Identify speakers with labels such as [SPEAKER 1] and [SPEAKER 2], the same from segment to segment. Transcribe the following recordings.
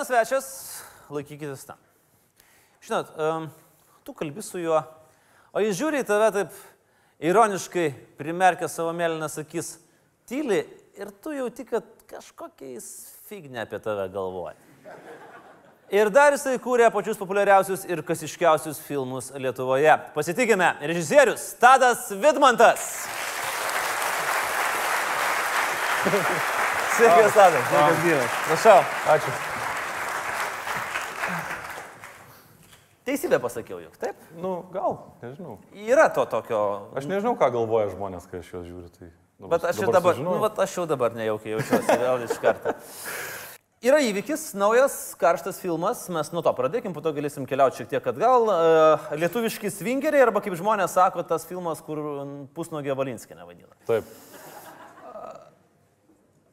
[SPEAKER 1] vienas svečias, laikykitės tam. Žinot, um, tu kalbi su juo, o jis žiūri į tave taip ironiškai, primerkia savo mėlynas akis, tyli ir tu jauti, kad kažkokiais fignė apie tave galvoja. Ir dar jisai kūrė pačius populiariausius ir kasiškiausius filmus Lietuvoje. Pasitikime, režisierius Tadas Vidmantas. Sveikas, Tadas. Sveikas, gyvas. Prašau.
[SPEAKER 2] Ačiū.
[SPEAKER 1] Teisybę pasakiau juk, taip?
[SPEAKER 2] Nu, gal, nežinau.
[SPEAKER 1] Yra to tokio.
[SPEAKER 2] Aš nežinau, ką galvoja žmonės, kai aš juos žiūriu. Tai
[SPEAKER 1] Bet aš jau dabar, nu, vat, aš jau dabar nejaukiai jaučiuosi vėl iš karto. Yra įvykis, naujas, karštas filmas, mes nuo to pradėkim, po to galėsim keliauti šiek tiek atgal. Uh, lietuviški svingeriai, arba kaip žmonės sako, tas filmas, kur pusnogė Valinskinė vadina.
[SPEAKER 2] Taip.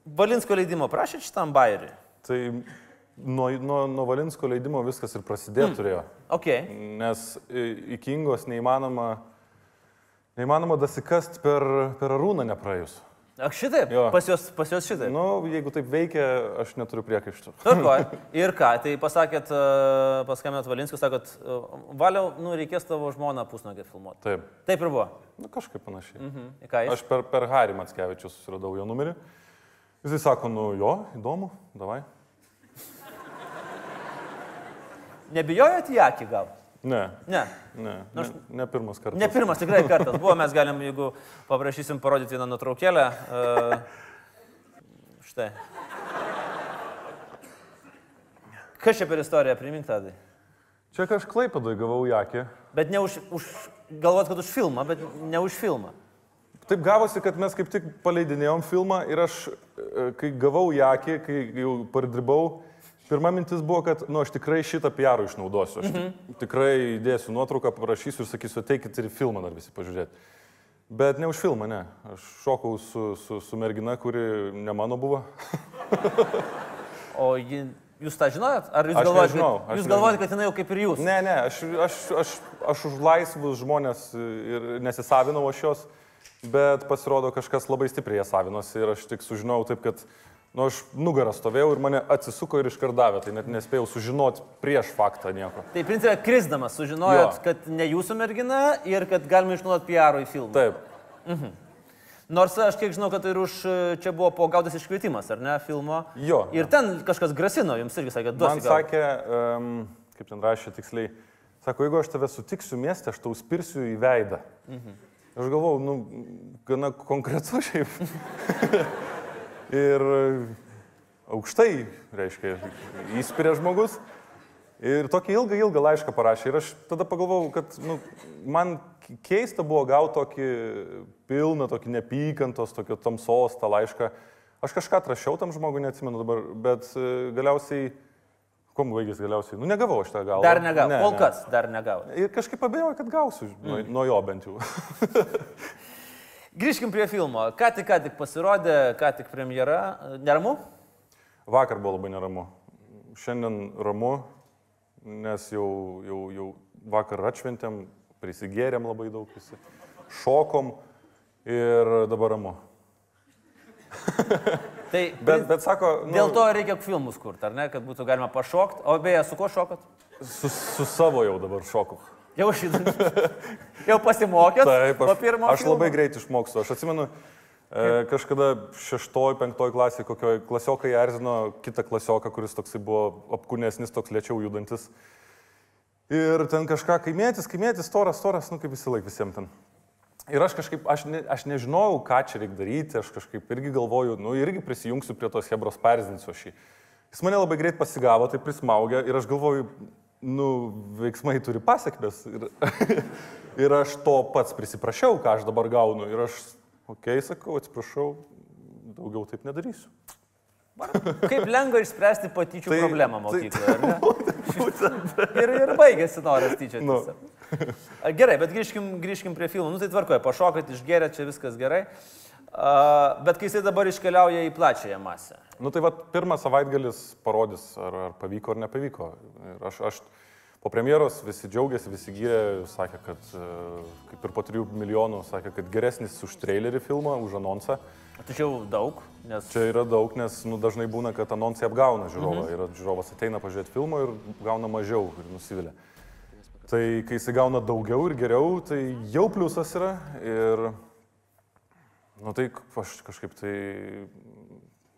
[SPEAKER 1] Valinsko leidimo prašėt šitam bairiui?
[SPEAKER 2] Tai nuo, nuo, nuo Valinsko leidimo viskas ir prasidėjo mm. turėjo.
[SPEAKER 1] Ok.
[SPEAKER 2] Nes į Kingos neįmanoma, neįmanoma dasikast per, per arūną nepraėjus.
[SPEAKER 1] Ak šitaip?
[SPEAKER 2] Jo.
[SPEAKER 1] Pas juos, pas juos šitaip.
[SPEAKER 2] Nu, jeigu taip veikia, aš neturiu priekaištų.
[SPEAKER 1] Ir ką, tai pasakėt, e, paskambinat Valinskui, sakot, e, valiau, nu reikės tavo žmoną pusnogę filmuoti.
[SPEAKER 2] Taip.
[SPEAKER 1] Taip ir buvo.
[SPEAKER 2] Nu, kažkaip panašiai.
[SPEAKER 1] Mhm. Jis?
[SPEAKER 2] Aš per, per Harį Matskevičius susiradau jo numerį. Jisai sako, nu jo, įdomu, davai.
[SPEAKER 1] Nebijojot į akį gal?
[SPEAKER 2] Ne,
[SPEAKER 1] Ne.
[SPEAKER 2] ne,
[SPEAKER 1] Nors-
[SPEAKER 2] ne, ne pirmas kartas.
[SPEAKER 1] Ne pirmas tikrai kartas buvo, mes galim, jeigu paprašysim parodyti vieną nuotraukėlę. Uh, štai. Kas čia per istoriją primink tadai?
[SPEAKER 2] Čia kažkaip padai gavau jakį.
[SPEAKER 1] Bet ne už, už galvot, kad už filmą, bet ne už filmą.
[SPEAKER 2] Taip gavosi, kad mes kaip tik paleidinėjom filmą ir aš, e, kai gavau jakį, kai jau pardirbau, pirma mintis buvo, kad, nu, aš tikrai šitą PR išnaudosiu. Aš mhm. tikrai įdėsiu nuotrauką, parašysiu ir sakysiu, ateikit ir filmą dar visi pažiūrėti. Bet ne už filmą, ne. Aš šokau su, su, su mergina, kuri ne mano buvo.
[SPEAKER 1] O ji, jūs tą žinojot? Ar jūs galvojate, kad, jūs galvojate,
[SPEAKER 2] nežinau.
[SPEAKER 1] kad jinai jau kaip ir jūs?
[SPEAKER 2] Ne, ne, aš, aš, aš, aš už laisvus žmonės ir nesisavinau aš jos, bet pasirodo kažkas labai stipriai ją savinosi ir aš tik sužinojau taip, kad, nu, aš nugarą stovėjau ir mane atsisuko ir iškardavė, tai net nespėjau sužinoti prieš faktą nieko.
[SPEAKER 1] Tai principė, krisdamas sužinojot,
[SPEAKER 2] Jo.
[SPEAKER 1] kad ne jūsų mergina ir kad galima išnaudoti PR į filmą.
[SPEAKER 2] Taip,
[SPEAKER 1] Nors aš kiek žinau, kad ir už čia buvo po gautas iškvietimas, ar ne, filmo.
[SPEAKER 2] Jo.
[SPEAKER 1] Ir ten kažkas grasino, jums irgi sakė,
[SPEAKER 2] man
[SPEAKER 1] duosiu. gal.
[SPEAKER 2] sakė, um, kaip ten rašė tiksliai, sako, jeigu aš tave sutiksiu mieste, aš tau spirsiu į veidą. Mhm. Aš galvau, nu, gana konkretu šiaip. ir aukštai, reiškia, įspiria žmogus. Ir tokį ilgą, ilgą laišką parašė. Ir aš tada pagalvojau, kad nu, man keista buvo gauti tokį pilną, tokį nepykantos, tokio tamsos tą laišką. Aš kažką atrašiau tam žmogui, neatsimenu dabar, bet e, galiausiai, kom baigėsi galiausiai, nu negavau aš tą galą.
[SPEAKER 1] Dar negavo.
[SPEAKER 2] Ne,
[SPEAKER 1] Kol
[SPEAKER 2] ne.
[SPEAKER 1] kas dar negavo.
[SPEAKER 2] Ir kažkaip abejoju, kad gausiu, nuo, nuo jo bent jau.
[SPEAKER 1] Grįžkim prie filmo. Ką tik, ką tik pasirodė, ką tik premjera. Neramu?
[SPEAKER 2] Vakar buvo labai neramu. Šiandien ramu, nes jau, jau, jau vakar atšventėm, prisigėrėm labai daug visi, šokom ir dabar ramu.
[SPEAKER 1] Tai
[SPEAKER 2] Bet, bet sako, nu,
[SPEAKER 1] dėl to reikia filmus kurti, ar ne, kad būtų galima pašokti. O beje, su kuo šokot?
[SPEAKER 2] su, su savo jau dabar šoku.
[SPEAKER 1] Jau šitą. Jau pasimokėt?
[SPEAKER 2] Taip,
[SPEAKER 1] po
[SPEAKER 2] aš,
[SPEAKER 1] pirmo
[SPEAKER 2] aš labai greit išmokstu. Aš atsimenu, e, kažkada šeštoj, penktoj klasėje, kokioj klasiokai erzino kitą klasioką, kuris toksai buvo apkūnesnis, toks lėčiau judantis. Ir ten kažką kaimėtis, kaimėtis, storas, storas, nu kaip visi laik visiems ten. Ir aš kažkaip, aš, ne, aš nežinojau, ką čia reikia daryti, aš kažkaip irgi galvoju, nu irgi prisijungsiu prie tos hebros perzinsiu šį. Jis mane labai greit pasigavo, tai prismaugė ir aš galvoju, nu, veiksmai turi pasiekmes. Ir, ir aš to pats prisiprašiau, ką aš dabar gaunu. Ir aš, okei, okay, sakau, atsiprašau, daugiau taip nedarysiu.
[SPEAKER 1] Kaip lengva išspręsti patyčių
[SPEAKER 2] Tai-
[SPEAKER 1] problemą
[SPEAKER 2] tai-
[SPEAKER 1] mokykloje, ne? ir, ir baigėsi noras tyčiotis.
[SPEAKER 2] Nu.
[SPEAKER 1] Gerai, bet grįžkim, grįžkim prie filmų. Nu tai tvarkoja, pašokat, išgeria, čia viskas gerai. A, bet kai jisai dabar iškeliauja į plačiąją masę.
[SPEAKER 2] Nu tai va, pirmas savaitgalis parodys, ar, ar pavyko ar nepavyko. Ir aš, aš Po premjeros visi džiaugiasi, visi gyrė, sakė, kad e, kaip ir po 3 milijonų, sakė, kad geresnis už trailerį filmą, už anonsą.
[SPEAKER 1] Tačiau daug, nes...
[SPEAKER 2] Čia yra daug, nes nu, dažnai būna, kad anonsai apgauna žiūrovą. Mhm. Ir žiūrovas ateina pažiūrėti filmą ir gauna mažiau ir nusivilia. Tai kai jis gauna daugiau ir geriau, tai jau pliusas yra. Ir, nu tai aš kažkaip tai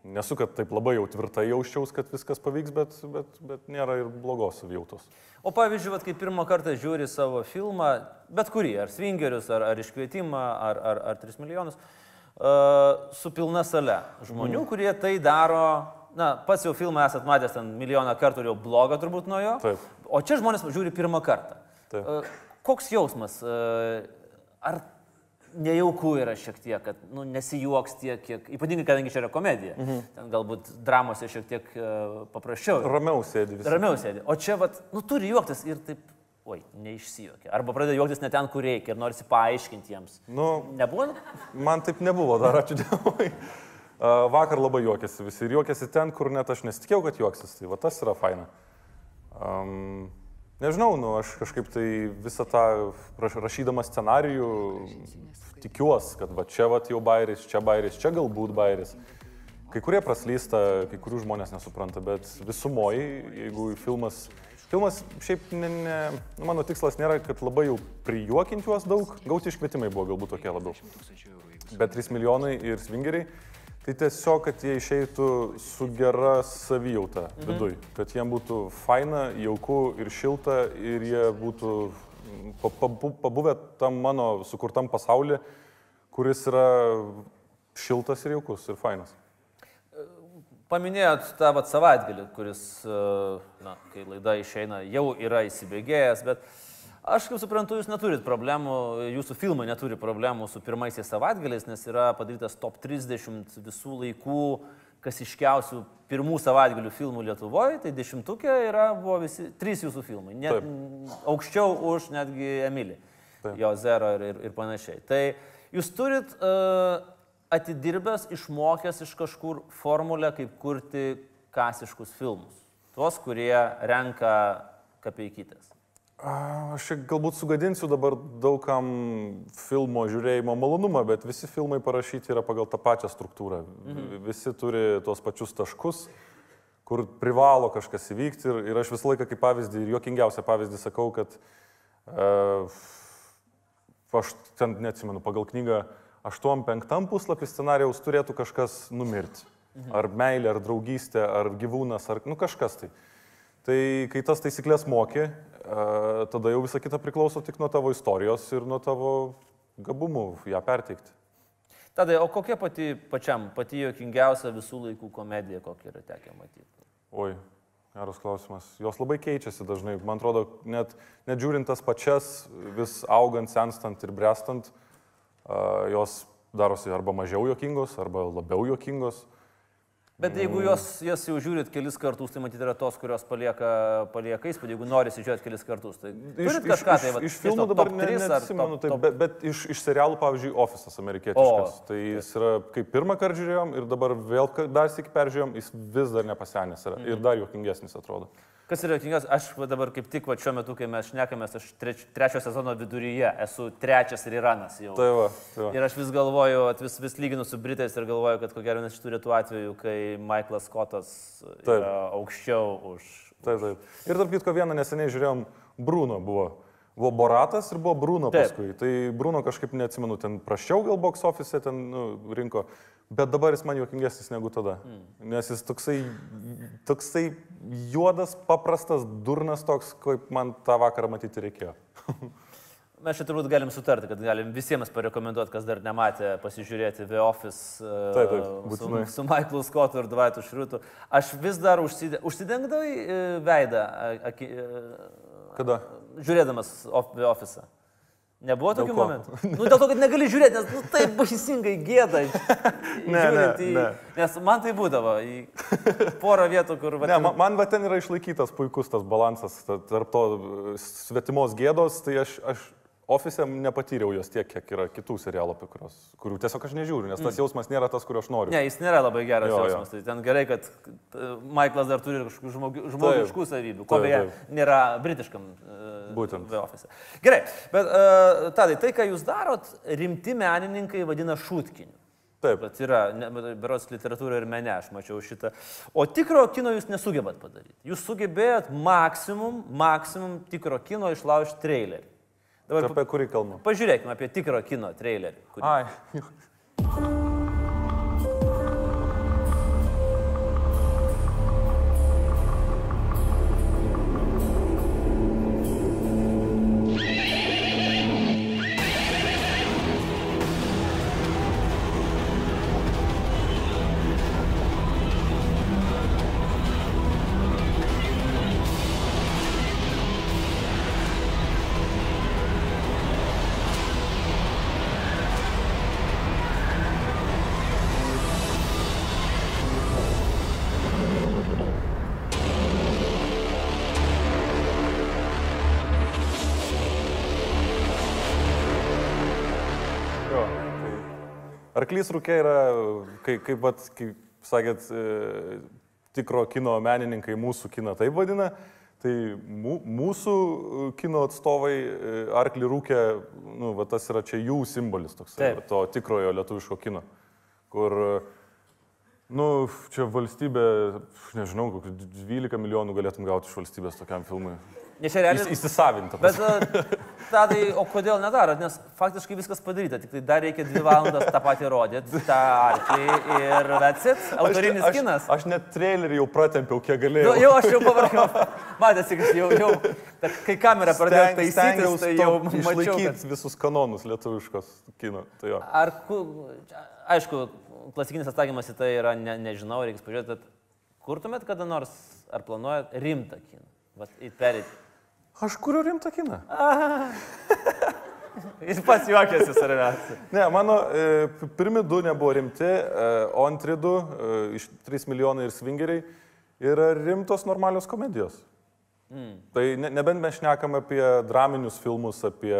[SPEAKER 2] Nesu, kad taip labai jau tvirtai jausčiaus, kad viskas pavyks, bet, bet, bet nėra ir blogos savijautos.
[SPEAKER 1] O pavyzdžiui, vat, kai pirmą kartą žiūri savo filmą, bet kurį, ar Svingerius, ar, ar iškvietimą, ar, ar, ar 3 milijonus, uh, su pilna sale žmonių, mm. kurie tai daro, na, pats jau filmą esat matęs ten milijoną kartų ir jau blogą turbūt nuo jo.
[SPEAKER 2] Taip.
[SPEAKER 1] O čia žmonės žiūri pirmą kartą.
[SPEAKER 2] Taip.
[SPEAKER 1] Uh, koks jausmas? Uh, ar nejauku yra šiek tiek, kad nu, nesijuoks tiek, kiek, ypatingai kadangi čia yra komedija. Mhm. Ten galbūt dramose šiek tiek uh, paprasčiau.
[SPEAKER 2] Ramiau sėdi visi.
[SPEAKER 1] Ramiau sėdi. O čia, vat, nu, turi juoktis ir taip, oi, neišsijuokia. Arba pradeda juoktis ne ten, kur reikia ir norisi paaiškinti jiems.
[SPEAKER 2] Nu,
[SPEAKER 1] Nebuvo?
[SPEAKER 2] Man taip nebuvo, dar ačiū Dievui. Uh, vakar labai juokėsi visi ir juokėsi ten, kur net aš nesitikėjau, kad juoksis. Tai va tas yra faina. Um, Nežinau, nu, aš kažkaip tai visą tą rašydama scenarijų tikiuosi, kad va čia va jau bairis, čia bairis, čia galbūt bairis. Kai kurie praslysta, kai kurių žmonės nesupranta, bet visumoji, jeigu filmas, filmas šiaip ne, ne, nu, mano tikslas nėra, kad labai jau prijuokinti juos daug, gauti iškvietimai buvo galbūt tokie labiau. Bet 3 milijonai ir svingeriai Tai tiesiog, kad jie išeitų su gera savijauta mhm. viduj, kad jiem būtų faina, jauku ir šilta ir jie būtų pabuvę tam mano sukurtam pasaulyje, kuris yra šiltas ir jaukus ir fainas.
[SPEAKER 1] Paminėjot tą vat savaitgalį, kuris, na, kai laida išeina, jau yra įsibėgėjęs, bet uh, Aš kaip suprantu, jūs neturit problemų, jūsų filmai neturi problemų su pirmaisiais savaitgaliais, nes yra padarytas top 30 visų laikų kasiškiausių pirmų savaitgalių filmų Lietuvoje, tai dešimtukė yra, buvo visi, trys jūsų filmai, net aukščiau už netgi Emilį, Taip. jo Zero ir, ir, ir panašiai. Tai jūs turit uh, atidirbęs, išmokęs iš kažkur formulę, kaip kurti kasiškus filmus. Tuos, kurie renka kapeikytės.
[SPEAKER 2] Aš galbūt sugadinsiu dabar daugam filmo žiūrėjimo malonumą, bet visi filmai parašyti yra pagal tą pačią struktūrą. Mhm. Visi turi tuos pačius taškus, kur privalo kažkas įvykti. Ir, ir aš visą laiką kaip pavyzdį, ir juokingiausią pavyzdį sakau, kad uh, aš ten neatsimenu, pagal knygą 8-5 puslapį scenarijaus turėtų kažkas numirti. Mhm. Ar meilė, ar draugystė, ar gyvūnas, ar nu, kažkas tai. Tai kai tas taisyklės moki, tada jau visa kita priklauso tik nuo tavo istorijos ir nuo tavo gabumų ją perteikti.
[SPEAKER 1] Tada, o kokia pati pačiam, pati jokingiausia visų laikų komedija, kokia yra tekę matyti?
[SPEAKER 2] Oi, geras klausimas. Jos labai keičiasi dažnai. Man atrodo, net, net žiūrint tas pačias, vis augant, senstant ir brestant, jos darosi arba mažiau jokingos, arba labiau jokingos.
[SPEAKER 1] Bet jeigu jos, jas jau žiūrit kelis kartus, tai matyti yra tos, kurios palieka, palieka įspūdį, jeigu nori žiūrėti kelis kartus. Tai iš kažką
[SPEAKER 2] tai va, iš filmų dabar neatsimenu, tai, bet, bet iš, iš serialų, pavyzdžiui, Office'as amerikietiškas. O, tai jis yra, kaip pirmą kartą žiūrėjom ir dabar vėl dar sėki peržiūrėjom, jis vis dar nepasenęs yra mm. ir dar juokingesnis atrodo.
[SPEAKER 1] Kas yra juokingas, aš dabar kaip tik va, šiuo metu, kai mes šnekamės, aš treč, trečio sezono viduryje esu trečias ir Iranas jau.
[SPEAKER 2] Tai va, tai va.
[SPEAKER 1] Ir aš vis galvoju, vis, vis lyginu su Britais ir galvoju, kad ko gero vienas iš tų retų atvejų, kai Michaelas Scottas aukščiau už...
[SPEAKER 2] Taip, taip. Ir tarp kitko vieną neseniai žiūrėjom, Bruno buvo. Buvo Boratas ir buvo Bruno taip. paskui. Tai Bruno kažkaip neatsimenu, ten prašiau gal box office, ten nu, rinko. Bet dabar jis man juokingesnis negu tada. Mm. Nes jis toksai, toksai juodas, paprastas, durnas toks, kaip man tą vakarą matyti reikėjo.
[SPEAKER 1] Mes čia turbūt galim sutarti, kad galim visiems parekomenduoti, kas dar nematė, pasižiūrėti The Office
[SPEAKER 2] uh, taip, taip,
[SPEAKER 1] būtinai. su, su Michaelu Scottu ir Dvaitu Šriutu. Aš vis dar užsideng, užsidengdavai uh, veidą. Aki,
[SPEAKER 2] uh, Kada?
[SPEAKER 1] Žiūrėdamas The Office. Nebuvo tokių momentų. Nu, dėl to, kad negali žiūrėti, nes nu, taip baisingai gėda.
[SPEAKER 2] ne, ne,
[SPEAKER 1] į,
[SPEAKER 2] ne.
[SPEAKER 1] Nes man tai būdavo į porą vietų, kur...
[SPEAKER 2] Va, ne, man, man va ten yra išlaikytas puikus tas balansas tarp to svetimos gėdos, tai aš, aš Office nepatyriau jos tiek, kiek yra kitų serialų, apie kurios, kurių tiesiog aš nežiūriu, nes tas jausmas nėra tas, kurio aš noriu.
[SPEAKER 1] Ne, jis nėra labai geras
[SPEAKER 2] Jo, jo.
[SPEAKER 1] jausmas. Tai ten gerai, kad e, Michaelas dar turi kažkokių žmogi- žmogiškų savybių, ko beje nėra britiškam e,
[SPEAKER 2] Būtent.
[SPEAKER 1] Office. Gerai, bet uh, tadai, tai, ką jūs darot, rimti menininkai vadina šūtkiniu.
[SPEAKER 2] Taip,
[SPEAKER 1] Bet yra, beros literatūra ir mene, aš mačiau šitą. O tikro kino jūs nesugebat padaryti. Jūs sugebėjot maksimum, maksimum tikro kino išlaužti trailerį. Dabar
[SPEAKER 2] apie kurį kalbam.
[SPEAKER 1] pa- pažiūrėkime apie tikro kino trailerį. Kurį...
[SPEAKER 2] Ai. arklys rūkė yra, kaip, kaip, vat, kaip sakėt, e, tikro kino menininkai mūsų kiną taip vadina, tai mū, mūsų e, kino atstovai e, arklį rūkė, nu, va, tas yra čia jų simbolis toks,
[SPEAKER 1] Taip.
[SPEAKER 2] to tikrojo lietuviško kino, kur, nu, čia valstybė, nežinau, kokius 12 milijonų galėtum gauti iš valstybės tokiam filmui.
[SPEAKER 1] Nes čia realiai...
[SPEAKER 2] Įs, įsisavinta.
[SPEAKER 1] Bet tadai, o kodėl nedarot? Nes faktiškai viskas padaryta, tik tai dar reikia dvi valandas tą patį rodyti, tą arklį ir that's it, autorinis
[SPEAKER 2] aš,
[SPEAKER 1] kinas.
[SPEAKER 2] Aš net trailerį jau pratempiau, kiek
[SPEAKER 1] Nu,
[SPEAKER 2] galėjau.
[SPEAKER 1] jau aš jau pavargau. Matėsi, kad jau, jau kai kamera pradėjo
[SPEAKER 2] Steng-
[SPEAKER 1] taisytis,
[SPEAKER 2] stengiaus
[SPEAKER 1] tai jau mačiau, kad...
[SPEAKER 2] visus kanonus lietuviškos kino. Tai jo.
[SPEAKER 1] Ar, ku, aišku, klasikinis atsakymas į tai yra, ne, nežinau, reikia pažiūrėti, kurtumėt kada nors, ar planuojat rimtą kiną? Vat, perėti.
[SPEAKER 2] Aš kuriu rimtą kiną.
[SPEAKER 1] Jis pats juokėsi, svarbiausia.
[SPEAKER 2] Ne, mano e, pirmi du nebuvo rimti, e, o antri du, e, iš 3 milijonai ir svingeriai, yra rimtos normalios komedijos. Mm. Tai ne, nebent mes šnekam apie draminius filmus, apie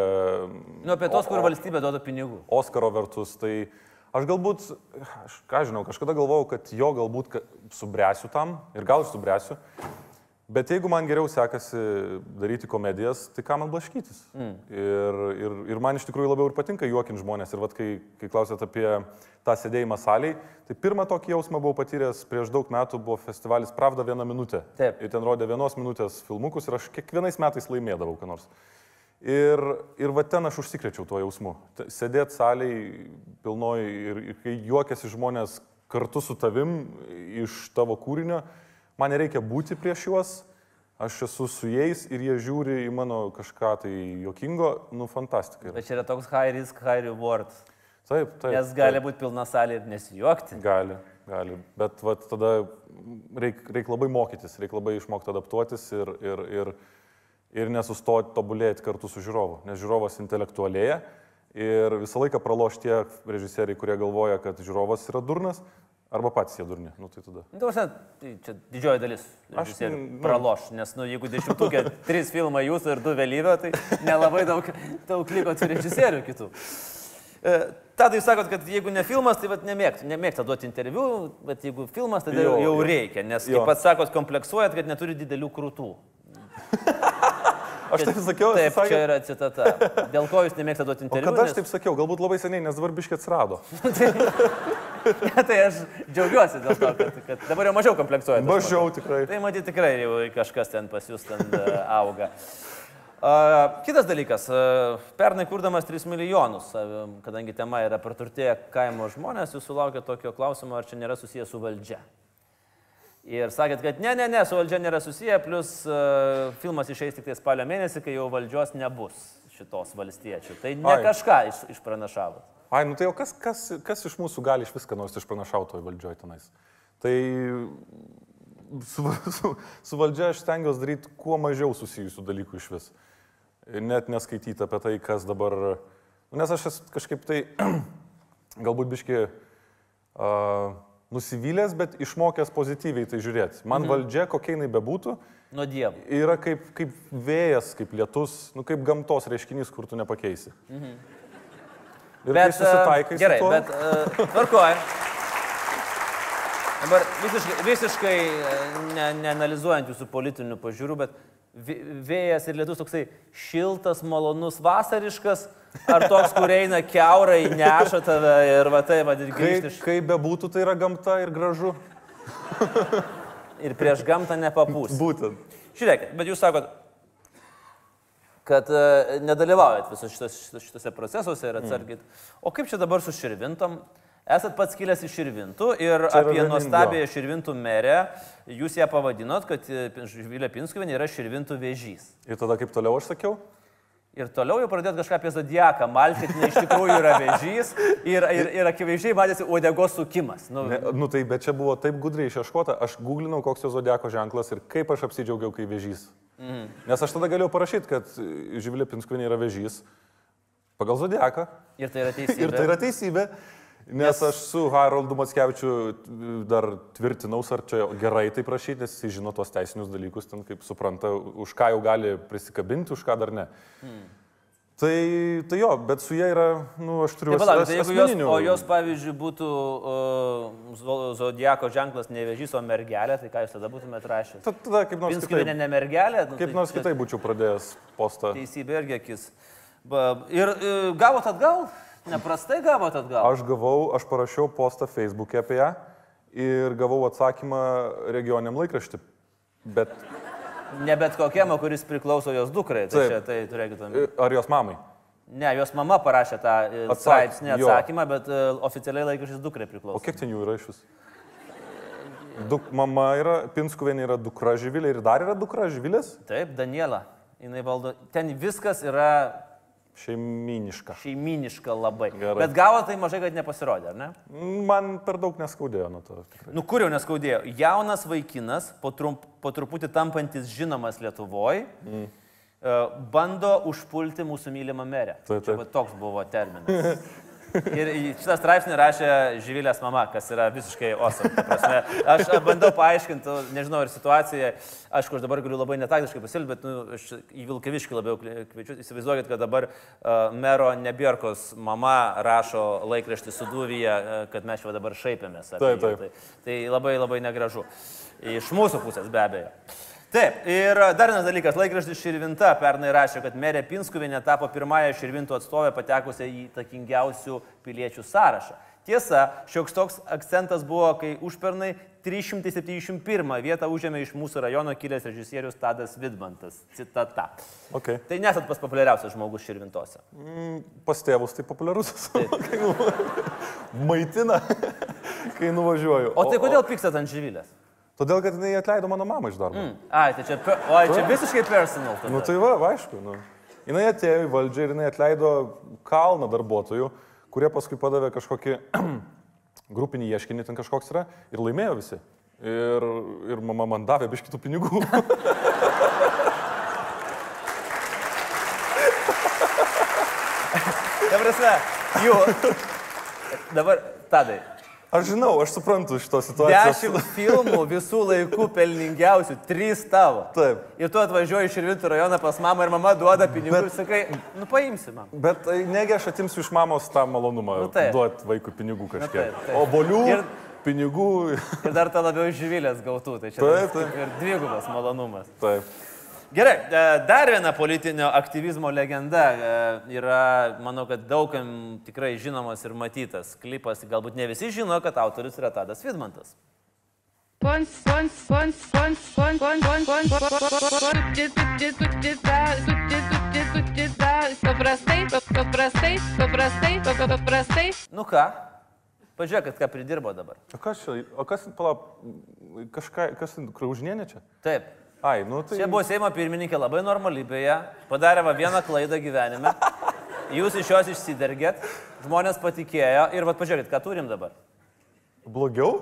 [SPEAKER 1] Nu, apie tos, kur valstybė duoda pinigų.
[SPEAKER 2] Oskaro vertus, tai aš galbūt, aš ką žinau, kažkada galvojau, kad jo galbūt subręsiu tam ir gal ir subręsiu. Bet jeigu man geriau sekasi daryti komedijas, tai ką man blaškytis? Mm. Ir, ir, ir man iš tikrųjų labiau ir patinka juokinti žmonės. Ir vat, kai, kai klausėt apie tą sėdėjimą saliai, tai pirmą tokį jausmą buvau patyręs prieš daug metų, buvo festivalis Pravda vieną minutę.
[SPEAKER 1] Taip.
[SPEAKER 2] Ir ten rodė vienos minutės filmukus ir aš kiekvienais metais laimėdavau, ką nors. Ir, ir va ten aš užsikrečiau tuo jausmu. T- Sėdėt saliai pilnoj ir, ir kai juokiasi žmonės kartu su tavim iš tavo kūrinio, man nereikia būti prieš juos, aš esu su jais ir jie žiūri į mano kažką tai jokingo, nu fantastika.
[SPEAKER 1] Bet čia yra toks high risk, high reward.
[SPEAKER 2] Taip, taip.
[SPEAKER 1] Nes gali būti pilna salė ir nesijuokti.
[SPEAKER 2] Gali, gali. Bet vat, tada reikia reik labai mokytis, reikia labai išmokti adaptuotis ir, ir, ir, ir nesustoti tobulėti kartu su žiūrovu. Nes žiūrovas intelektualėja ir visą laiką praloš tie režisieriai, kurie galvoja, kad žiūrovas yra durnas arba patys jie durni. Nu, tai tada.
[SPEAKER 1] Nu, ta prasme, tai čia didžioji dalis
[SPEAKER 2] Aš,
[SPEAKER 1] režisierių
[SPEAKER 2] nu-
[SPEAKER 1] praloš, nes nu, jeigu dešimtukė trys filmai jūsų ir du vėlyvio, tai nelabai daug, daug liko tų režisierių kitų. E, Tada jūs sakot, kad jeigu ne filmas, tai vat nemėgta, nemėgta duoti interviu, bet jeigu filmas, tada jau, jau reikia, nes
[SPEAKER 2] Jo.
[SPEAKER 1] kaip pats sakot, kompleksuojat, kad neturi didelių krūtų.
[SPEAKER 2] Aš taip sakiau,
[SPEAKER 1] Taip,
[SPEAKER 2] sakė,
[SPEAKER 1] čia yra citata. Dėl ko jūs nemėgstate duoti
[SPEAKER 2] O
[SPEAKER 1] interviu?
[SPEAKER 2] kada aš taip sakiau, galbūt labai seniai, nes dabar biškiai atsirado.
[SPEAKER 1] Ne, tai aš džiaugiuosi dėl to, kad, kad dabar jau mažiau kompleksuojate.
[SPEAKER 2] Mažiau tikrai.
[SPEAKER 1] Tai matyti tikrai jau kažkas ten pas jūs ten e, auga. A, Kitas dalykas, e, pernai kurdamas 3 milijonus, e, kadangi tema yra praturtėję kaimo žmonės, jūs sulaukėte tokio klausimo, ar čia nėra susijęs su valdžia. Ir sakėt, kad ne, ne, ne, su valdžia nėra susiję, plus uh, filmas išeis tik tai spalio mėnesį, kai jau valdžios nebus šitos valstiečių. Tai ne
[SPEAKER 2] Ai.
[SPEAKER 1] kažką iš, išpranašavot.
[SPEAKER 2] Ai, nu tai jau kas, kas, kas iš mūsų gali iš viską nors išpranašautojo valdžioje tenais? Tai su, su, su valdžia aš stengiuosi daryti kuo mažiau susijusių dalykų iš vis. Net neskaityti apie tai, kas dabar... Nes aš esu kažkaip tai galbūt biški uh, nusivylęs, bet išmokęs pozityviai tai žiūrėti. Man mhm. valdžia, kokia jinai bebūtų,
[SPEAKER 1] Nuo Dievo.
[SPEAKER 2] yra kaip, kaip vėjas, kaip lietus, nu, kaip gamtos reiškinys, kur tu nepakeisi. Mhm. Ir bet, kai susitaikai
[SPEAKER 1] uh, gerai,
[SPEAKER 2] su tuo,
[SPEAKER 1] bet uh, tvarkoju. Dabar visiškai, visiškai ne, neanalizuojant jūsų politinių pažiūrų, bet vėjas ir lietus toksai šiltas, malonus, vasariškas, ar toks, kur eina keurai, neša tave ir va tai, va, ir
[SPEAKER 2] Kaip,
[SPEAKER 1] grįžti iš...
[SPEAKER 2] kaip bebūtų, tai yra gamta ir gražu.
[SPEAKER 1] Ir prieš gamtą nepapūs.
[SPEAKER 2] Būtent.
[SPEAKER 1] Žiūrėkit, bet jūs sakot, kad uh, nedalyvaujat visose šitos, šitos, šitose procesuose ir atsargiai. O kaip čia dabar su širvintom? Esat pats kilęs iš širvintų ir
[SPEAKER 2] Čia
[SPEAKER 1] apie nuostabiąją širvintų merę, jūs ją pavadinot, kad e, Žvilė Pinskuvienė yra širvintų vėžys.
[SPEAKER 2] Ir tada kaip toliau aš sakiau?
[SPEAKER 1] Ir toliau jau pradėt kažką apie zodiaką, malkit, ne iš tikrųjų yra vėžys ir, ir, ir akivaizdžiai matėsi uodegos sukimas. Nu,
[SPEAKER 2] Ne, nu tai, bet čia buvo taip gudriai išieškota, aš googlinau, koks jo zodiako ženklas ir kaip aš apsidžiaugiau, kai vėžys. Mhm. Nes aš tada galėjau parašyti, kad Živilė Pinskuvinė yra vėžys pagal zodiaką.
[SPEAKER 1] ir tai yra teisybė.
[SPEAKER 2] Ir tai yra teisybė. Nes aš su Haroldu Matskevičiu dar tvirtinaus, ar čia gerai tai prašyti, nes jis žino tos teisinius dalykus, ten kaip supranta, už ką jau gali prisikabinti, už ką dar ne. Hmm. Tai, tai jo, bet su jie yra, nu, aš turiu as-
[SPEAKER 1] tai jeigu jos, o jos, pavyzdžiui, būtų uh, zodiako ženklas ne vėžys, o mergelė, tai ką jūs tada būtumėte rašę?
[SPEAKER 2] Ta- Tada kaip nors kitaip,
[SPEAKER 1] ne mergelė? Nu,
[SPEAKER 2] kaip
[SPEAKER 1] tai
[SPEAKER 2] nors kitaip būčiau pradėjęs postą.
[SPEAKER 1] Teisybė irgi akis. Ba, ir e, gavot atgal? Neprastai gavot atgal?
[SPEAKER 2] Aš gavau, aš parašiau postą Facebook'e apie ją ir gavau atsakymą regioniam laikraštį. Bet
[SPEAKER 1] Ne bet kokiam, kuris priklauso jos dukrai. Tai, čia, tai turėkite omeny.
[SPEAKER 2] ar jos mamai?
[SPEAKER 1] Ne, jos mama parašė tą e,
[SPEAKER 2] Atsak-
[SPEAKER 1] straipsnį
[SPEAKER 2] jo.
[SPEAKER 1] atsakymą, bet e, oficialiai laikraštis dukrai priklauso.
[SPEAKER 2] O kiek ten jų yra iš vis? Duk, mama yra, Pinskuvienė yra dukra Živilė ir dar yra dukra Živilės
[SPEAKER 1] Taip, Daniela. Jinai valdo. Ten viskas yra
[SPEAKER 2] šeiminiška.
[SPEAKER 1] šeiminiška labai.
[SPEAKER 2] Gerai.
[SPEAKER 1] Bet gavo tai mažai, kad nepasirodė, ar ne?
[SPEAKER 2] Man per daug neskaudėjo nuo to. Tikrai.
[SPEAKER 1] Nu kur jau neskaudėjo? Jaunas vaikinas, po, trump, po truputį tampantis žinomas Lietuvoje, mm. bando užpulti mūsų mylimą merę. Va toks buvo terminas. Ir šitą straipsnį rašė Živilės mama, kas yra visiškai osom. Awesome. Aš bandau paaiškinti, nežinau, ir situaciją, aišku, aš dabar galiu labai netaktiškai pasilbėti, bet nu, aš į Vilkaviškį labiau kviečiu. Įsivaizduokit, kad dabar uh, mero Nebierkos mama rašo laikraštį suduvyje, uh, kad mes čia dabar šaipėmės.
[SPEAKER 2] Taip, taip.
[SPEAKER 1] Tai, tai labai labai negražu. Iš mūsų pusės be abejo. Taip, ir dar vienas dalykas, laikraštis Širvinta pernai rašė, kad merė Pinskuvinė tapo pirmąją Širvintų atstovę patekusią į takingiausių piliečių sąrašą. Tiesa, šioks toks akcentas buvo, kai užpernai 371 vietą užėmė iš mūsų rajono kilęs režisierius Tadas Vidmantas. Citata.
[SPEAKER 2] Okay.
[SPEAKER 1] Tai nesat pas populiariausias žmogus Širvintose.
[SPEAKER 2] Mm, Pas tėvus tai populiarus. Nu- Maitina, kai nuvažiuoju.
[SPEAKER 1] O tai kodėl pykstat ant žyvilės?
[SPEAKER 2] Todėl, kad jinai atleido mano mamą iš darbo. Mm.
[SPEAKER 1] Ai, tai čia, oi, čia visiškai personal. tada.
[SPEAKER 2] Nu tai va, aišku. Nu. Jinai atėjo į valdžią ir jinai atleido kalną darbuotojų, kurie paskui padavė kažkokį grupinį ieškinį, ten kažkoks yra, ir laimėjo visi. Ir, ir mama man davė biš kitų pinigų.
[SPEAKER 1] Ta prasme, jų. Dabar, tadai.
[SPEAKER 2] Aš žinau, aš suprantu šitos situacijos.
[SPEAKER 1] Dešimt filmų visų laikų pelningiausių, trys tavo.
[SPEAKER 2] Taip.
[SPEAKER 1] Ir tu atvažiuoji iš Irvintų rajoną pas mamą ir mama duoda pinigų Bet... ir sakai, nu paimsi man.
[SPEAKER 2] Bet tai negi aš atimsiu iš mamos tą malonumą
[SPEAKER 1] Nu,
[SPEAKER 2] duoti vaikui pinigų kažkiek.
[SPEAKER 1] taip, taip.
[SPEAKER 2] O bolių,
[SPEAKER 1] Ir-
[SPEAKER 2] pinigų.
[SPEAKER 1] Ir dar ta labiau žyvilės gautų, tai čia
[SPEAKER 2] Taip, taip.
[SPEAKER 1] ir dvigubas malonumas.
[SPEAKER 2] Taip.
[SPEAKER 1] Gerai, e, dar viena politinio aktyvizmo legenda e, yra, manau, kad daugam tikrai žinomas ir matytas klipas, galbūt ne visi žino, kad autorius yra Tadas Vidmantas.
[SPEAKER 3] Paprastai, paprastai, paprastai, paprastai.
[SPEAKER 1] Nu ką, Pažiūrėk, ką pridirbo dabar.
[SPEAKER 2] O kas čia, o kas, palauk, kažką, kas, Kraužnienė čia?
[SPEAKER 1] Taip.
[SPEAKER 2] Ai, nu tai...
[SPEAKER 1] Čia buvo Seimo pirmininkė labai normali beje, padarė va vieną klaidą gyvenime, jūs iš jos išsidergėt, žmonės patikėjo ir va pažiūrėkit, ką turim dabar.
[SPEAKER 2] Blogiau?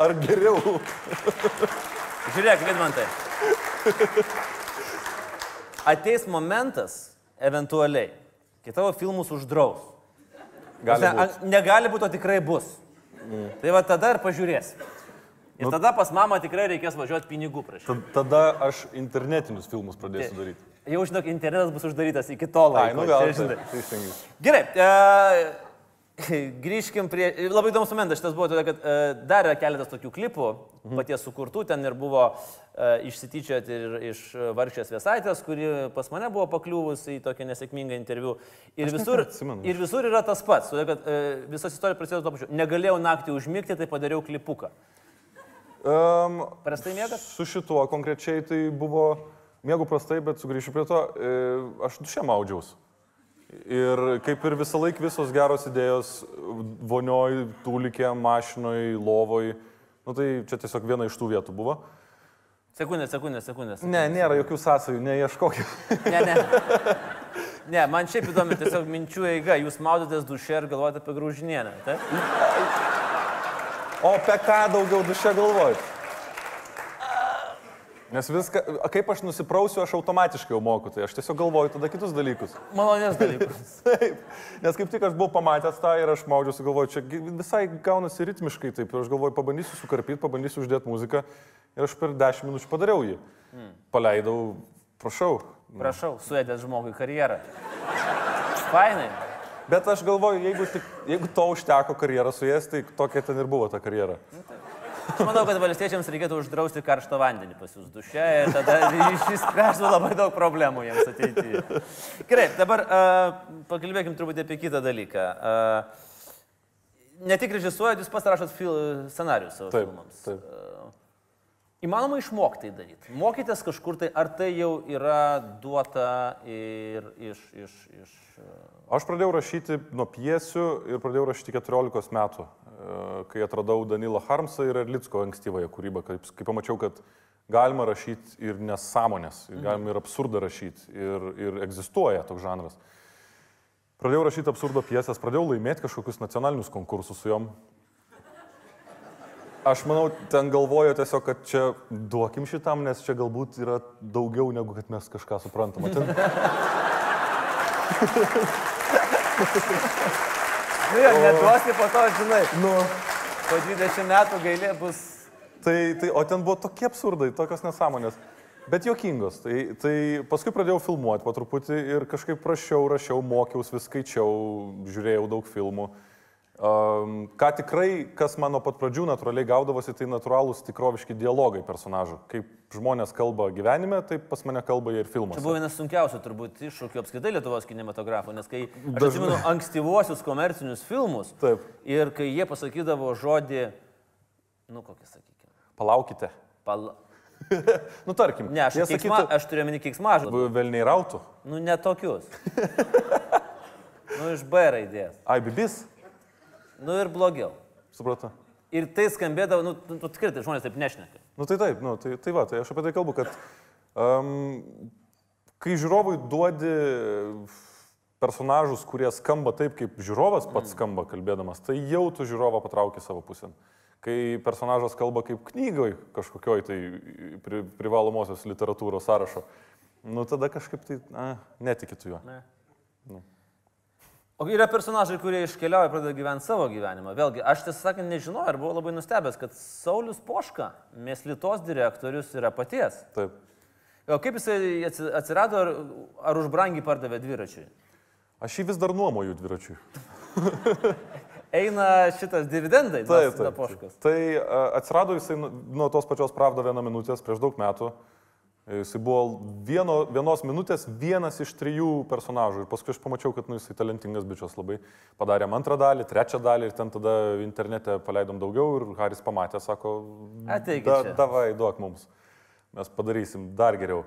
[SPEAKER 2] Ar geriau?
[SPEAKER 1] Žiūrėk, Vidmantai. Ateis momentas, eventualiai, kai tavo filmus uždraus.
[SPEAKER 2] Gali
[SPEAKER 1] Ne,
[SPEAKER 2] būt.
[SPEAKER 1] negali būti, o tikrai bus. Mm. Tai va tada ir pažiūrės. Ir tada pas mamą tikrai reikės važiuoti pinigų prašyti.
[SPEAKER 2] Tad- Tada aš internetinius filmus pradėsiu daryti.
[SPEAKER 1] Jau žinok, internetas bus uždarytas iki to laiko.
[SPEAKER 2] Ai, nu gal.
[SPEAKER 1] čia, žinai.
[SPEAKER 2] Tai stengiuosi.
[SPEAKER 1] Gerai, e, grįžkim prie... Labai įdomus momentas šitas buvo, todėl, kad e, dar yra keletas tokių klipų mhm. paties sukurtų, ten ir buvo e, išsityčioti ir iš Varšės Viesaitės, kuri pas mane buvo pakliuvusi į tokią nesėkmingą interviu. Ir visur,
[SPEAKER 2] neatsimenu.
[SPEAKER 1] ir visur yra tas pats, todėl, kad e, visas istorija prasidėjo to pačiu. Negalėjau naktį užmigti, tai padariau klipuką.
[SPEAKER 2] Um,
[SPEAKER 1] Prastai miegat?
[SPEAKER 2] Su šituo konkrečiai tai buvo, mėgau prastai, bet sugrįšiu prie to, e, aš dušė maudžiaus. Ir kaip ir visą laiką visos geros idėjos vonioj, tūlikė, mašinoj, lovoj, nu tai čia tiesiog viena iš tų vietų buvo.
[SPEAKER 1] Sekundė, sekundė, sekundė.
[SPEAKER 2] Ne, nėra jokių sąsajų, neieškokit.
[SPEAKER 1] Ne, ne. Ne, man šiaip įdomi tiesiog minčių eiga. Jūs maudotės duše ir galvojate apie grūžinienę. Taip?
[SPEAKER 2] O apie ką daugiau duše galvojat? Nes viską, kaip aš nusiprausiu, aš automatiškai jau moku, tai aš tiesiog galvoju tada kitus dalykus.
[SPEAKER 1] Malonės dalykus.
[SPEAKER 2] Taip, nes kaip tik aš buvau pamatęs tą ir aš maudžiausi, galvoju, čia visai gaunasi ritmiškai taip. Ir aš galvoju, pabandysiu sukarpyti, pabandysiu uždėti muziką. Ir aš per 10 minučių padariau jį. Paleidau, prašau.
[SPEAKER 1] Prašau, suėdės žmogui karjerą. Fainai.
[SPEAKER 2] Bet aš galvoju, jeigu, tik, jeigu to užteko karjerą su jais, tai tokia ten ir buvo ta karjera.
[SPEAKER 1] Aš manau, kad valstiečiams reikėtų uždrausti karštą vandenį pas jūs duše ir tada išspręstų labai daug problemų jiems ateityje. Gerai, dabar uh, pakalbėkim truputį apie kitą dalyką. Uh, ne tik režisuojat, jūs pats rašot fil, scenarius savo
[SPEAKER 2] Taip,
[SPEAKER 1] filmams.
[SPEAKER 2] taip.
[SPEAKER 1] Uh, įmanoma išmokti tai daryti. Mokytės kažkur tai, ar tai jau yra duota ir iš... iš, iš uh,
[SPEAKER 2] Aš pradėjau rašyti nuo piesių ir pradėjau rašyti 14 metų, e, kai atradau Danilą Harmsą ir Erlicko ankstyvąją kūrybą, kai, kai pamačiau, kad galima rašyti ir nesąmonės, ir galima ir absurdą rašyti, ir, ir egzistuoja toks žanras. Pradėjau rašyti absurdo piesės, pradėjau laimėti kažkokius nacionalinius konkursus su jom. Aš manau, ten galvoju tiesiog, kad čia duokim šitam, nes čia galbūt yra daugiau negu kad mes kažką suprantam. O Ten,
[SPEAKER 1] Nu, jo, neduosi po to, žinai,
[SPEAKER 2] nu,
[SPEAKER 1] po 20 metų gailė bus...
[SPEAKER 2] Tai, tai, o ten buvo tokie absurdai, tokios nesąmonės, bet juokingos. Tai, tai paskui pradėjau filmuoti po truputį ir kažkaip prašiau, rašiau, mokiausi, vis skaičiau, žiūrėjau daug filmų. Um, ką tikrai, kas mano pat pradžių natūraliai gaudavosi, tai natūralūs tikroviški dialogai personažų. Kaip žmonės kalba gyvenime, taip pas mane kalba ir
[SPEAKER 1] Tai
[SPEAKER 2] filmuose.
[SPEAKER 1] buvo vienas sunkiausių turbūt iššūkių apskritai Lietuvos kinematografo, nes kai aš
[SPEAKER 2] Dažnai.
[SPEAKER 1] atsimenu ankstyvuosius komercinius filmus
[SPEAKER 2] Taip.
[SPEAKER 1] ir kai jie pasakydavo žodį, nu kokį sakykime,
[SPEAKER 2] Palaukite.
[SPEAKER 1] pal...
[SPEAKER 2] Nu, tarkim,
[SPEAKER 1] Ne, aš, keiksma,
[SPEAKER 2] sakytų,
[SPEAKER 1] aš turiu meni keiksmažodį.
[SPEAKER 2] velniai rautų.
[SPEAKER 1] Nu, ne tokius. nu, iš B raidės.
[SPEAKER 2] Ai, bibis,
[SPEAKER 1] Nu ir blogiau.
[SPEAKER 2] supratau.
[SPEAKER 1] Ir tai skambėdavo, nu, tu, tu tikrai tai žmonės taip nešneka.
[SPEAKER 2] Nu tai taip, nu, tai, tai va, tai aš apie tai kalbu, kad um, kai žiūrovui duodi personažus, kurie skamba taip, kaip žiūrovas pats skamba kalbėdamas, tai jau tu žiūrovą patrauki savo pusę. Kai personažas kalba kaip knygoj kažkokioj tai pri, privalomosios literatūros sąrašo, nu tada kažkaip tai, na, netikit juo.
[SPEAKER 1] Ne. O yra personažai, kurie iškeliauja ir pradeda gyventi savo gyvenimą. Vėlgi, aš tiesą sakant nežinojau ir buvau labai nustebęs, kad Saulis Poška, Mėslitos direktorius, yra paties.
[SPEAKER 2] Taip.
[SPEAKER 1] O kaip atsi- atsirado, ar, ar už brangiai pardavė dviračiui?
[SPEAKER 2] Aš jį vis dar nuomoju dviračiui.
[SPEAKER 1] Eina šitas dividendai,
[SPEAKER 2] Taip,
[SPEAKER 1] nuo
[SPEAKER 2] taip.
[SPEAKER 1] Poškos.
[SPEAKER 2] Tai atsirado jisai nu- nuo tos pačios pravdo vieną minutės prieš daug metų. Jisai buvo vieno, vienos minutės vienas iš trijų personažų. Ir paskui aš pamačiau, kad nu, jisai talentingas bičias labai. Padarėm antrą dalį, trečią dalį ir ten tada internete paleidom daugiau ir Haris pamatė, sako,
[SPEAKER 1] Ateikit
[SPEAKER 2] da,
[SPEAKER 1] čia."
[SPEAKER 2] davai, duok mums. Mes padarysim dar geriau.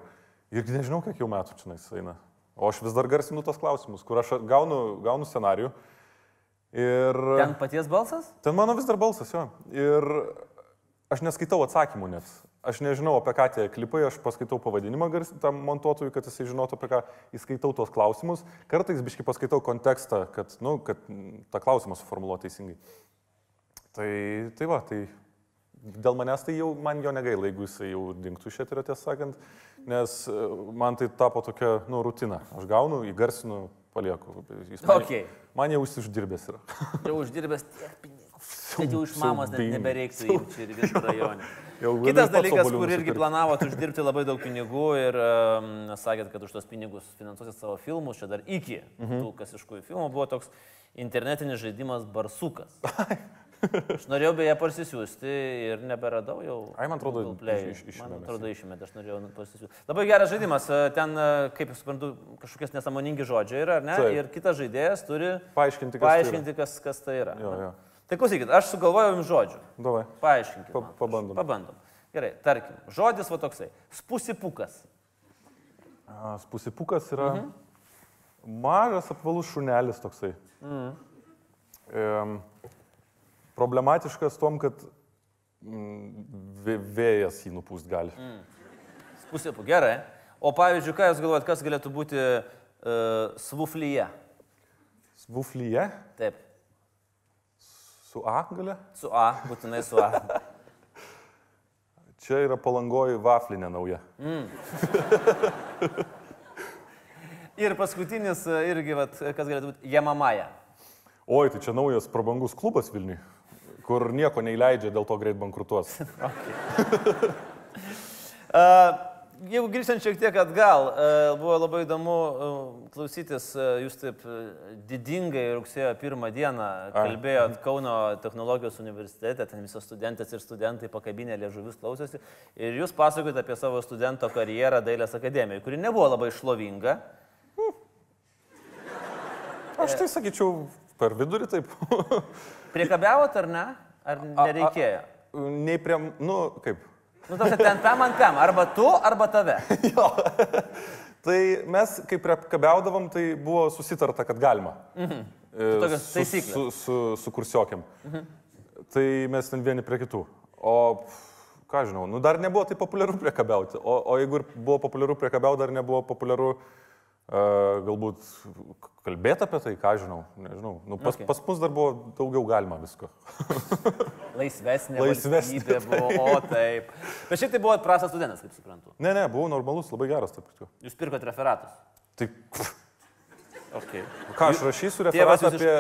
[SPEAKER 2] Ir nežinau, kiek jau metų čia jis eina. O aš vis dar garsinu tos klausimus, kur aš gaunu, gaunu scenarių. Ir...
[SPEAKER 1] Ten paties balsas?
[SPEAKER 2] Ten mano vis dar balsas, jo. Ir aš neskaitau atsakymų net. Aš nežinau, apie ką tie klipai, aš paskaitau pavadinimą gars- tam montuotojui, kad jisai žinotų, apie ką įskaitau tuos klausimus. Kartais biškai paskaitau kontekstą, kad, nu, kad tą klausimą suformuoluoti teisingai. Tai, tai va, tai dėl manęs tai jau man jo negaila, jeigu jisai jau dinktų iš eterio, tiesą sakant, nes e, man tai tapo tokia, nu, rutina. Aš gaunu, įgarsinu, palieku. Jis man,
[SPEAKER 1] Okei.
[SPEAKER 2] man jau užsidirbęs yra.
[SPEAKER 1] Jau uždirbęs tiek pinigų. Tai jau iš mamos net nebereiktų imti ir visą rajonį.
[SPEAKER 2] Jau
[SPEAKER 1] Kitas dalykas, kur irgi planavot uždirbti labai daug pinigų ir um, sakėt, kad už tos pinigus finansuosit savo filmus, čia dar iki
[SPEAKER 2] Mhm.
[SPEAKER 1] tų kasiškųjų filmų buvo toks internetinis žaidimas Barsukas. Aš norėjau beje parsisiųsti ir neberadau jau.
[SPEAKER 2] Ai, man atrodo, iš- iš-
[SPEAKER 1] Man atrodo, išėmė, aš norėjau parsisiųsti. Labai geras žaidimas, e, ten, e, kaip suprantu, kažkokie nesamoningi žodžiai yra, ar ne?
[SPEAKER 2] Taip.
[SPEAKER 1] Ir kitas žaidėjas turi
[SPEAKER 2] Paaiškinti, kas tai
[SPEAKER 1] paaiškinti, kas, kas tai yra.
[SPEAKER 2] Jo, jo.
[SPEAKER 1] Tai klausykit, aš sugalvojau jums žodžių.
[SPEAKER 2] Davai.
[SPEAKER 1] Paaiškinkit.
[SPEAKER 2] Pa-
[SPEAKER 1] man.
[SPEAKER 2] pabandom.
[SPEAKER 1] Pabandom. Gerai, tarkim, žodis va toksai. Spusipukas.
[SPEAKER 2] A, Spusipukas yra mhm. mažas apvalus šunelis toksai. Mhm. E, problematiškas tom, kad mm, vė- vėjas jį nupūst gali. Mhm.
[SPEAKER 1] Spusipuk, gerai. O pavyzdžiui, ką jūs galvojat, kas galėtų būti uh, svuflyje?
[SPEAKER 2] Svuflyje
[SPEAKER 1] Taip,
[SPEAKER 2] su A gale.
[SPEAKER 1] su A, būtinai su A.
[SPEAKER 2] Čia yra palangoji vaflinė nauja.
[SPEAKER 1] Ir paskutinis e, irgi, vat, kas galėtų būti Jamamaja.
[SPEAKER 2] Oi, tai čia naujas prabangus klubas Vilniui, kur nieko neįleidžia, dėl to greit bankrutuos.
[SPEAKER 1] Uh, jeigu grįžtant šiek tiek atgal, uh, buvo labai įdomu uh, klausytis, uh, jūs taip didingai rugsėjo pirmą dieną kalbėjot Kauno technologijos universitete, ten visos studentės ir studentai pakabinė liežuvis klausėsi ir jūs pasakojate apie savo studento karjerą Dailės akademijoje, kuri nebuvo labai šlovinga.
[SPEAKER 2] Aš tai sakyčiau, per vidurį taip.
[SPEAKER 1] Priekabiavot ar ne? Ar nereikėjo?
[SPEAKER 2] Nei prie, nu, kaip.
[SPEAKER 1] Nu, tas ten pam ant pam, arba tu, arba tave.
[SPEAKER 2] Jo. tai mes, kai priekabiaudavom, tai buvo susitarta, kad galima. Mhm.
[SPEAKER 1] tokios
[SPEAKER 2] su,
[SPEAKER 1] taisyklės.
[SPEAKER 2] su, su, su kursiokiam. Mhm. Tai mes ten vieni prie kitų. O, ką žinau, nu dar nebuvo tai populiaru priekabiauti. O, o jeigu ir buvo populiaru priekabiauti, dar nebuvo populiaru uh, galbūt kalbėti apie tai, ką žinau. Nežinau. Nu, pas,
[SPEAKER 1] Okay.
[SPEAKER 2] pas mus dar buvo daugiau galima visko.
[SPEAKER 1] Laisvesnė.
[SPEAKER 2] Laisvesnė,
[SPEAKER 1] valstybė Buvo, o taip. Bet šiaip tai buvo prastas studentas, kaip suprantu.
[SPEAKER 2] Ne, ne, buvau normalus, labai geras, taip pat.
[SPEAKER 1] Jūs pirkot referatus.
[SPEAKER 2] Tai
[SPEAKER 1] Okay.
[SPEAKER 2] ką aš rašysiu referatą
[SPEAKER 1] jūs iš-
[SPEAKER 2] apie,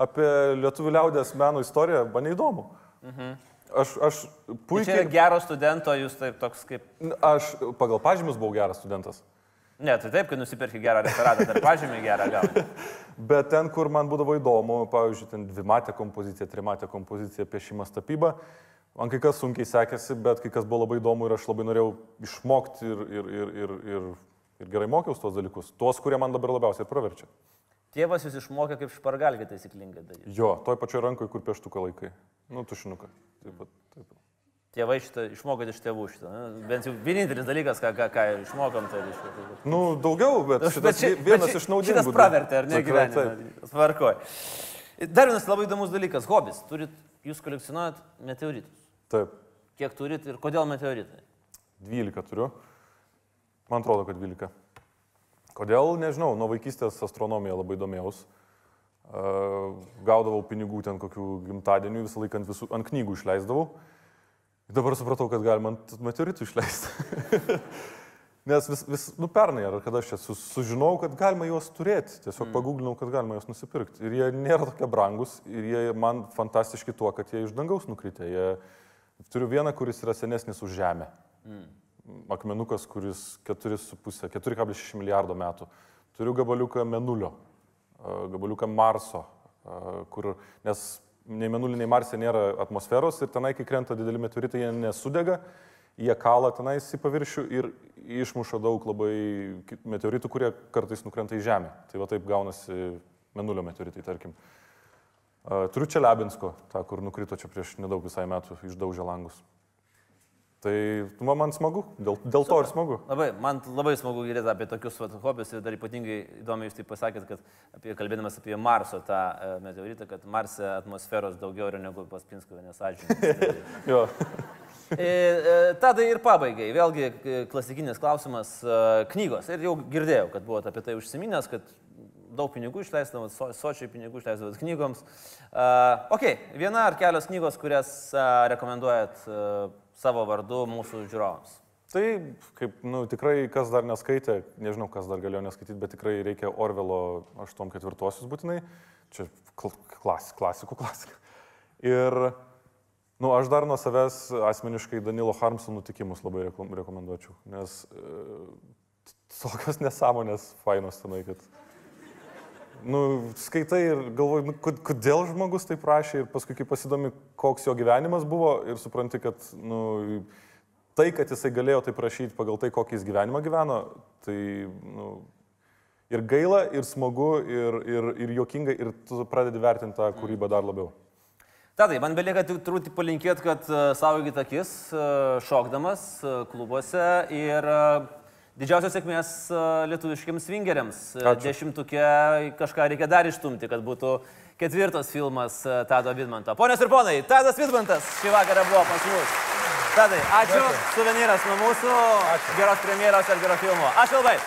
[SPEAKER 2] apie lietuvių liaudės meno istoriją, man neįdomu. Mhm. Aš, aš
[SPEAKER 1] Tai čia
[SPEAKER 2] puikiai,
[SPEAKER 1] gero studento, jūs taip toks kaip...
[SPEAKER 2] aš pagal pažymius buvau geras studentas.
[SPEAKER 1] Ne, tai taip, kai nusipirki gerą referatą, tai pažymį gerą gauni.
[SPEAKER 2] Bet ten, kur man būdavo įdomu, pavyzdžiui, ten dvimatė kompozicija, trimatė kompozicija, piešimas, tapyba, man kai kas sunkiai sekėsi, bet kai kas buvo labai įdomu ir aš labai norėjau išmokti ir, ir, ir, ir, ir, ir gerai mokiausi tuos dalykus. Tuos, kurie man dabar labiausiai praverčia.
[SPEAKER 1] Tėvas jūs išmokė, kaip špargalkį taisyklingai daryti.
[SPEAKER 2] Jo, toj pačioj rankoje, kur pieštuką laikai. Nu, tušinuką. Taip. pat.
[SPEAKER 1] Tėvai šitą išmokot iš tėvų šitą. ne? Bent jau vienintelis dalykas, ką, ką, ką išmokom, tai iš šitą.
[SPEAKER 2] Nu, daugiau, bet šitas
[SPEAKER 1] ši-
[SPEAKER 2] vi- vienas
[SPEAKER 1] ši-
[SPEAKER 2] iš naudingų.
[SPEAKER 1] Šitas pravertė, ar ne gyvenime? Tvarkoj. Dar vienas labai įdomus dalykas - hobis. Turit, jūs kolekcionuojat meteoritus.
[SPEAKER 2] Taip,
[SPEAKER 1] Kiek turit ir kodėl meteoritai?
[SPEAKER 2] 12 turiu. Man atrodo, kad 12. Kodėl, nežinau, nuo vaikystės astronomija labai domėjaus. Uh, gaudavau pinigų ten kokių gimtadienių, visą laiką ant, visų, ant knygų išleisdavau. Dabar supratau, kad galima ant meteoritų išleisti. Nes vis, vis nu pernai, ar kada aš čia su, sužinojau, kad galima juos turėti, tiesiog mm. paguglinau, kad galima juos nusipirkti. Ir jie nėra tokie brangus, ir jie man fantastiški tuo, kad jie iš dangaus nukritę. Jie, turiu vieną, kuris yra senesnis už Žemę. Mm. Akmenukas, kuris 4,5, 4,6 milijardo metų. Turiu gabaliuką Menulio, a, gabaliuką Marso, a, kur, nes nei Menulį, nei Marse nėra atmosferos ir tenai, kai krenta dideli meteoritai, jie nesudega, jie kala tenais į paviršių ir išmuša daug labai meteoritų, kurie kartais nukrenta į Žemę. Tai va taip gaunasi Menulio meteoritai, tarkim. Turiu čia Lebinsko, tą, kur nukrito čia prieš nedaug visai metų, išdaužė langus. Tai man, man smagu, dėl, dėl to ir smagu.
[SPEAKER 1] Labai, man labai smagu girdėti apie tokius vat, hobius ir dar ypatingai įdomu jūs tai pasakėt, kad apie, kalbėdamas apie Marso tą e, meteoritą, kad Marse atmosferos daugiau yra negu pas Pinsko nesažinė.
[SPEAKER 2] Jo.
[SPEAKER 1] E, e, Tadai ir pabaigai, vėlgi e, klasikinis klausimas e, knygos. Ir jau girdėjau, kad buvote apie tai užsiminęs, kad daug pinigų išleisdavot, so, sočiai pinigų išleisdavot knygoms. Uh, ok, viena ar kelios knygos, kurias uh, rekomenduojat uh, savo vardu mūsų žiūrovams.
[SPEAKER 2] Tai, kaip, nu, tikrai, kas dar neskaitė, nežinau, kas dar galėjo neskaityti, bet tikrai reikia Orvelo 8-4 būtinai. Čia kl- klas, klasikų klasika. Ir, nu, aš dar nuo savęs asmeniškai Danilo Harmso nutikimus labai rekom- rekomenduočiau, nes e, tokios nesąmonės fainos tenai, kad... Nu, skaitai ir galvoji, nu, kod- kodėl žmogus taip prašė ir paskui, kai pasidomi, koks jo gyvenimas buvo ir supranti, kad nu, tai, kad jisai galėjo tai prašyti pagal tai, kokį jis gyvenimą gyveno, tai nu, ir gaila, ir smagu, ir, ir, ir juokinga, ir tu pradedi vertinti tą kūrybą dar labiau.
[SPEAKER 1] Tadai, man belieka tik turbūt palinkėti, kad e, saugokit akis, e, šokdamas e, klubuose ir didžiausios sėkmės e, lietuviškiams svingeriams. E,
[SPEAKER 2] Ačiū.
[SPEAKER 1] Dešimtukė kažką reikia dar ištumti, kad būtų ketvirtas filmas e, Tado Vidmanto. Ponios ir ponai, Tadas Vidmantas šį vakarą buvo pas mus. Tadai, ačiū. Suvenyras nuo mūsų. Geros premjeros ir gero filmo. Ačiū labai.